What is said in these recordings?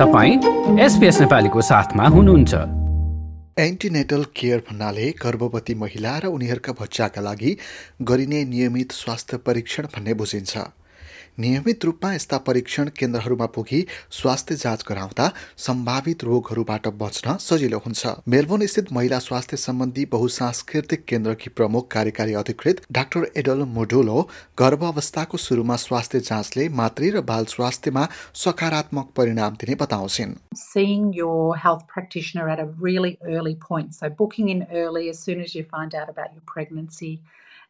तपाईँ एसपिएस नेपालीको साथमा हुनुहुन्छ। एन्टिनेटल केयर भन्नाले गर्भवती महिला र उनीहरूका बच्चाका लागि गरिने नियमित स्वास्थ्य परीक्षण भन्ने बुझिन्छ। नियमित रूपमा यस्ता परीक्षण केन्द्रहरूमा पुगी स्वास्थ्य जाँच गराउँदा सम्भावित रोगहरूबाट बच्न सजिलो हुन्छ। मेलबोर्न स्थित महिला स्वास्थ्य सम्बन्धी बहुसांस्कृतिक केन्द्रकी प्रमुख कार्यकारी अधिकृत डाक्टर एडल मोडोलो गर्भ अवस्थाको सुरुमा स्वास्थ्य जाँचले मातृ र बाल स्वास्थ्यमा सकारात्मक परिणाम दिने बताउँछिन्। Seeing your health practitioner at a really early point, so booking in early as soon as you find out about your pregnancy,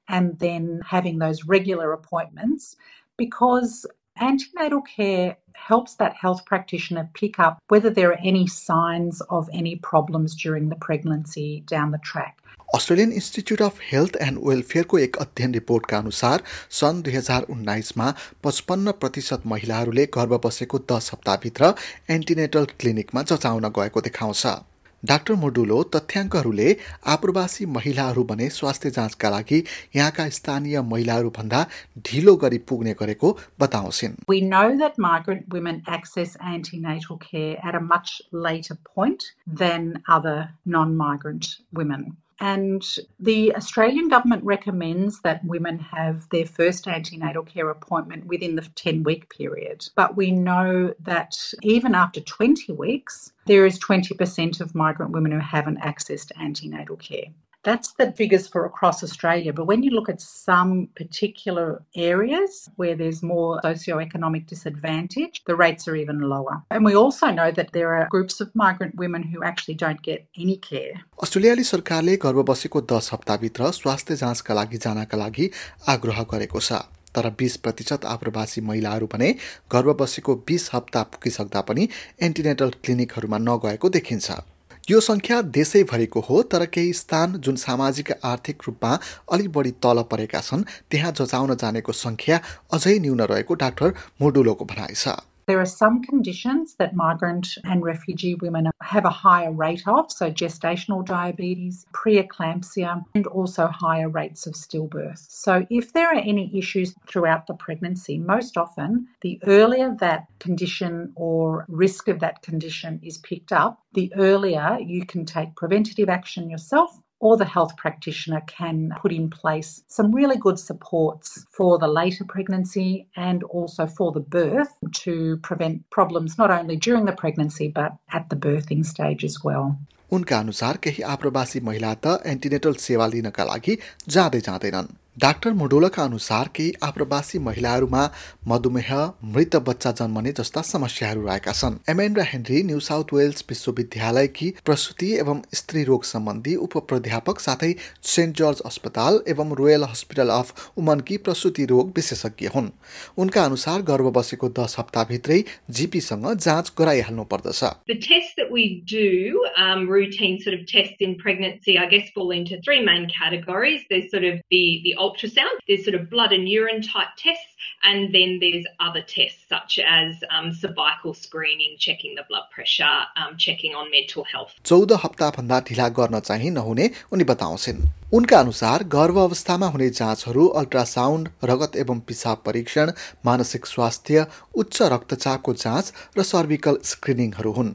and then having those regular appointments because antenatal care helps that health practitioner pick up whether there are any signs of any problems during the pregnancy down the track. Australian institute of health and वेलफेयरको एक अध्ययन रिपोर्टका अनुसार सन् दुई हजार उन्नाइसमा पचपन्न प्रतिशत महिलाहरूले गर्भ बसेको दस हप्ताभित्र एन्टिनेटल क्लिनिकमा जचाउन गएको देखाउँछ डाक्टर मोडुलो तथ्याङ्कहरूले आप्रवासी महिलाहरू भने स्वास्थ्य जाँचका लागि यहाँका स्थानीय महिलाहरूभन्दा ढिलो गरी पुग्ने गरेको बताउँछिन्. And the Australian government recommends that women have their first antenatal care appointment within the 10 week period. But we know that even after 20 weeks, there is 20% of migrant women who haven't accessed antenatal care. That's the figures for across Australia. But when you look at some particular areas where there's more socioeconomic disadvantage, the rates are even lower. And we also know that there are groups of migrant women who actually don't get any care. अस्ट्रेलियाली सरकारले गर्भ बसेको दस हप्ताभित्र स्वास्थ्य जाँचका लागि जानका लागि आग्रह गरेको छ तर बिस प्रतिशत आप्रवासी महिलाहरू भने गर्भ बसेको बिस हप्ता पुगिसक्दा पनि एन्टिनेटल क्लिनिकहरूमा नगएको देखिन्छ यो सङ्ख्या देशैभरिको हो तर केही स्थान जुन सामाजिक आर्थिक रूपमा अलिक बढी तल परेका छन् त्यहाँ जचाउन जानेको सङ्ख्या अझै न्यून रहेको डाक्टर मोडुलोको भनाइ छ। There are some conditions that migrant and refugee women have a higher rate of, so gestational diabetes, preeclampsia, and also higher rates of stillbirth. So, if there are any issues throughout the pregnancy, most often the earlier that condition or risk of that condition is picked up, the earlier you can take preventative action yourself or the health practitioner can put in place some really good supports for the later pregnancy and also for the birth to prevent problems not only during the pregnancy but at the birthing stage as well. उनका अनुसार केही आप्रवासी महिला त antenatal सेवा लिनका लागि जाँदै जाँदैनन् doctor मोडोलका अनुसार केही आप्रवासी महिलाहरूमा मधुमेह मृत बच्चा जन्मने जस्ता समस्याहरू रहेका छन्। Amanda Henry New South Wales विश्वविद्यालयकी प्रसुति एवं स्त्री रोग सम्बन्धी उप प्राध्यापक साथै सेन्ट जर्ज अस्पताल एवं रोयल हस्पिटल अफ वुमनकी प्रसुति रोग विशेषज्ञ हुन्। उनका अनुसार गर्भ बसेको दस हप्ताभित्रै जिपीसँग जाँच गराइहाल्नु पर्दछ। Um, ultrasound, there's sort of blood and urine type tests, and then there's other tests such as um, cervical screening, checking the blood pressure, um, checking on mental health. चौध हप्ताभन्दा ढिला गर्न चाहिँ नहुने उनी बताउँछिन् उनका अनुसार गर्भ अवस्थामा हुने जाँचहरू अल्ट्रासाउन्ड रगत एवं पिसाब परीक्षण मानसिक स्वास्थ्य उच्च रक्तचापको जाँच र सर्भिकल स्क्रिनिङहरू हुन्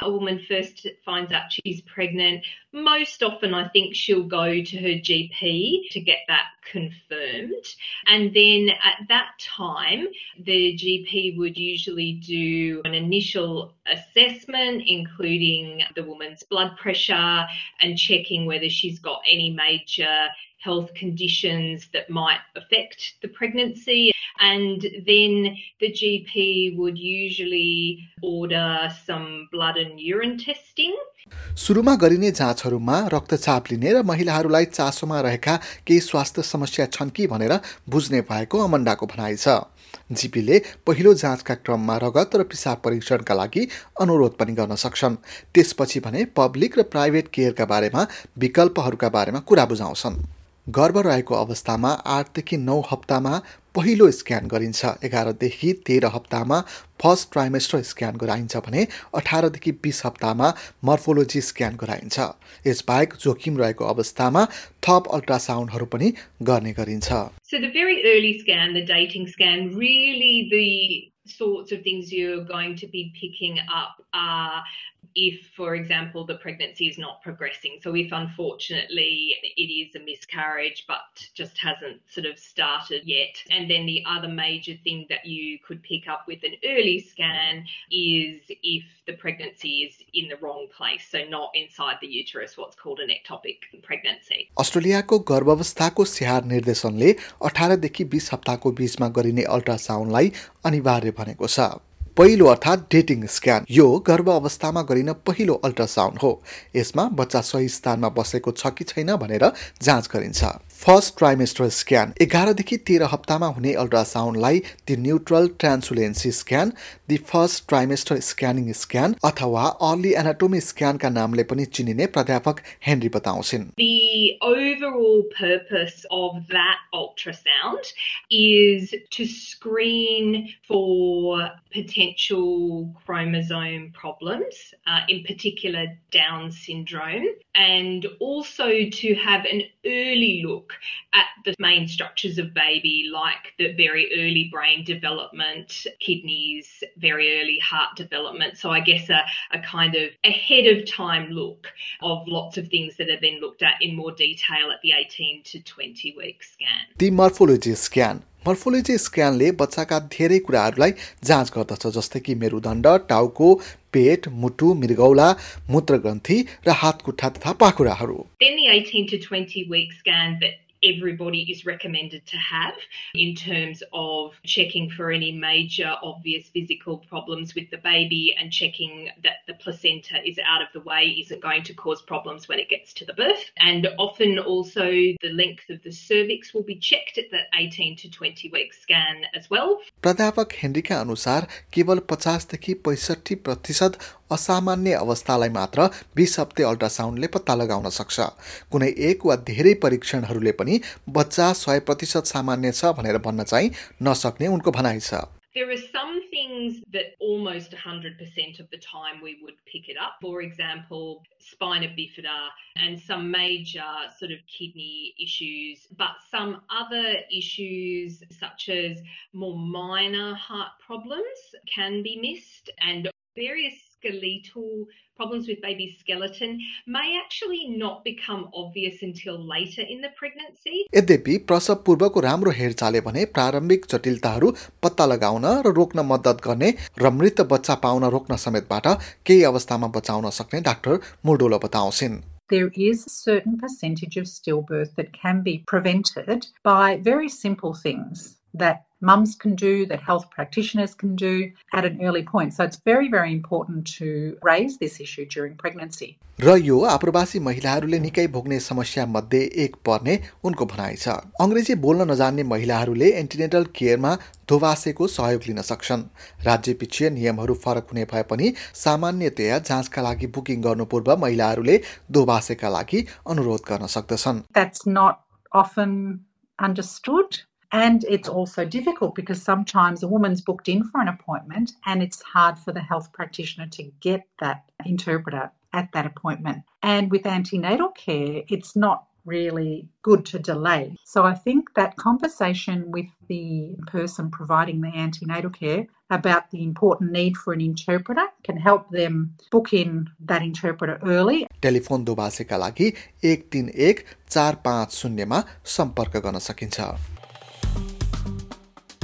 A woman first finds out she's pregnant, most often I think she'll go to her GP to get that confirmed. And then at that time, the GP would usually do an initial assessment, including the woman's blood pressure and checking whether she's got any major health conditions that might affect the pregnancy. And then the GP would usually order some blood and urine testing. सुरुमा गरिने जाँचहरूमा रक्तचाप लिने र महिलाहरूलाई चासोमा रहेका केही स्वास्थ्य समस्या छन् कि भनेर बुझ्ने भएको अमण्डाको भनाइ छ। जिपीले पहिलो जाँचका क्रममा रगत र पिसाब परीक्षणका लागि अनुरोध पनि गर्न सक्छन्। त्यसपछि भने पब्लिक र प्राइभेट केयरका बारेमा विकल्पहरूका बारेमा कुरा बुझाउँछन्। गर्भ रहेको अवस्थामा आठदेखि नौ हप्तामा पहिलो स्क्यान गरिन्छ। एघारदेखि तेह्र हप्तामा फर्स्ट ट्राइमेस्टर स्क्यान गराइन्छ भने अठारदेखि बिस हप्तामा मर्फोलोजी स्क्यान गराइन्छ। यसबाहेक जोखिम रहेको अवस्थामा थप अल्ट्रासाउन्डहरू पनि गर्ने गरिन्छ। Sorts of things you're going to be picking up are if, for example, the pregnancy is not progressing. So, if unfortunately it is a miscarriage but just hasn't sort of started yet. And then the other major thing that you could pick up with an early scan is if the pregnancy is in the wrong place, so not inside the uterus, what's called an ectopic pregnancy. अस्ट्रेलियाको गर्भावस्थाको स्याहार निर्देशनले अठारदेखि बिस हप्ताको बिचमा गरिने अल्ट्रासाउन्डलाई अनिवार्य भनेको छ पहिलो अर्थात् डेटिङ स्क्यान यो गर्भ अवस्थामा गरिन पहिलो अल्ट्रासाउन्ड हो। यसमा बच्चा सही स्थानमा बसेको छ कि छैन भनेर जाँच गरिन्छ। फर्स्ट ट्राइमेस्टर स्क्यान एघारदेखि तेह्र हप्तामा हुने अल्ट्रासाउन्डलाई the neutral translucency scan the first trimester scanning scan अथवा अर्ली एनाटोमी स्क्यानका नामले पनि चिनिने प्राध्यापक हेनरी बताउँछिन् The overall purpose of that ultrasound is to screen for potential chromosome problems, uh, in particular Down syndrome, and also to have an early look look at the main structures of baby, like the very early brain development, kidneys, very early heart development. So I guess a, a kind of ahead of time look of lots of things that are then looked at in more detail at the 18 to 20 week scan. The morphology scan morphology स्क्यानले बच्चाका धेरै कुराहरूलाई जाँच गर्दछ जस्तै कि मेरुदण्ड टाउको पेट मुटु मृगौला मूत्रग्रन्थि र हातखुट्टा तथा पाखुराहरू। Then the 18 to 20 week scan that everybody is recommended to have in terms of checking for any major obvious physical problems with the baby and checking that the placenta is out of the way isn't going to cause problems when it gets to the birth. And often also the length of the cervix will be checked at that 18 to 20 week scan as well. प्राध्यापक हेनरीका अनुसार केवल पचासदेखि पैँसठी प्रतिशत असामान्य अवस्थालाई मात्र बिस हप्ते अल्ट्रासाउन्डले पत्ता लगाउन सक्छ कुनै एक वा धेरै परीक्षणहरूले पनि बच्चा सय प्रतिशत सामान्य छ भनेर भन्न चाहिँ नसक्ने उनको भनाइ छ There are some things that almost 100% of the time we would pick it up. For example, spina bifida and some major sort of kidney issues, but some other issues such as more minor heart problems can be missed and various skeletal problems with baby skeleton may actually not become obvious until later in the pregnancy. यद्यपि प्रसव पूर्वको राम्रो हेरचाहले भने प्रारम्भिक जटिलताहरू पत्ता लगाउन र रोक्न मद्दत गर्ने र मृत बच्चा पाउन रोक्न समेतबाट केही अवस्थामा बचाउन सक्ने doctor मुडोलो बताउँछिन् There is a certain percentage of stillbirth that can be prevented by very simple things that mums can do, that health practitioners can do at an early point. So it's very, very important to raise this issue during pregnancy. र यो आप्रवासी महिलाहरूले निकै भोग्ने समस्या मध्ये एक पर्ने उनको भनाइ छ अङ्ग्रेजी बोल्न नजान्ने महिलाहरूले एन्टिनेटल केयरमा दोभासेको सहयोग लिन सक्छन् राज्य पिछे नियमहरू फरक हुने भए पनि सामान्यतया जाँचका लागि बुकिङ गर्नु पूर्व महिलाहरूले दोभासेका लागि अनुरोध गर्न सक्दछन् That's not often understood. And it's also difficult because sometimes a woman's booked in for an appointment and it's hard for the health practitioner to get that interpreter at that appointment. And with antenatal care, it's not really good to delay. So I think that conversation with the person providing the antenatal care about the important need for an interpreter can help them book in that interpreter early telephone दोभासेका लागि एक तिन एक चार पाँच शून्यमा सम्पर्क गर्न सकिन्छ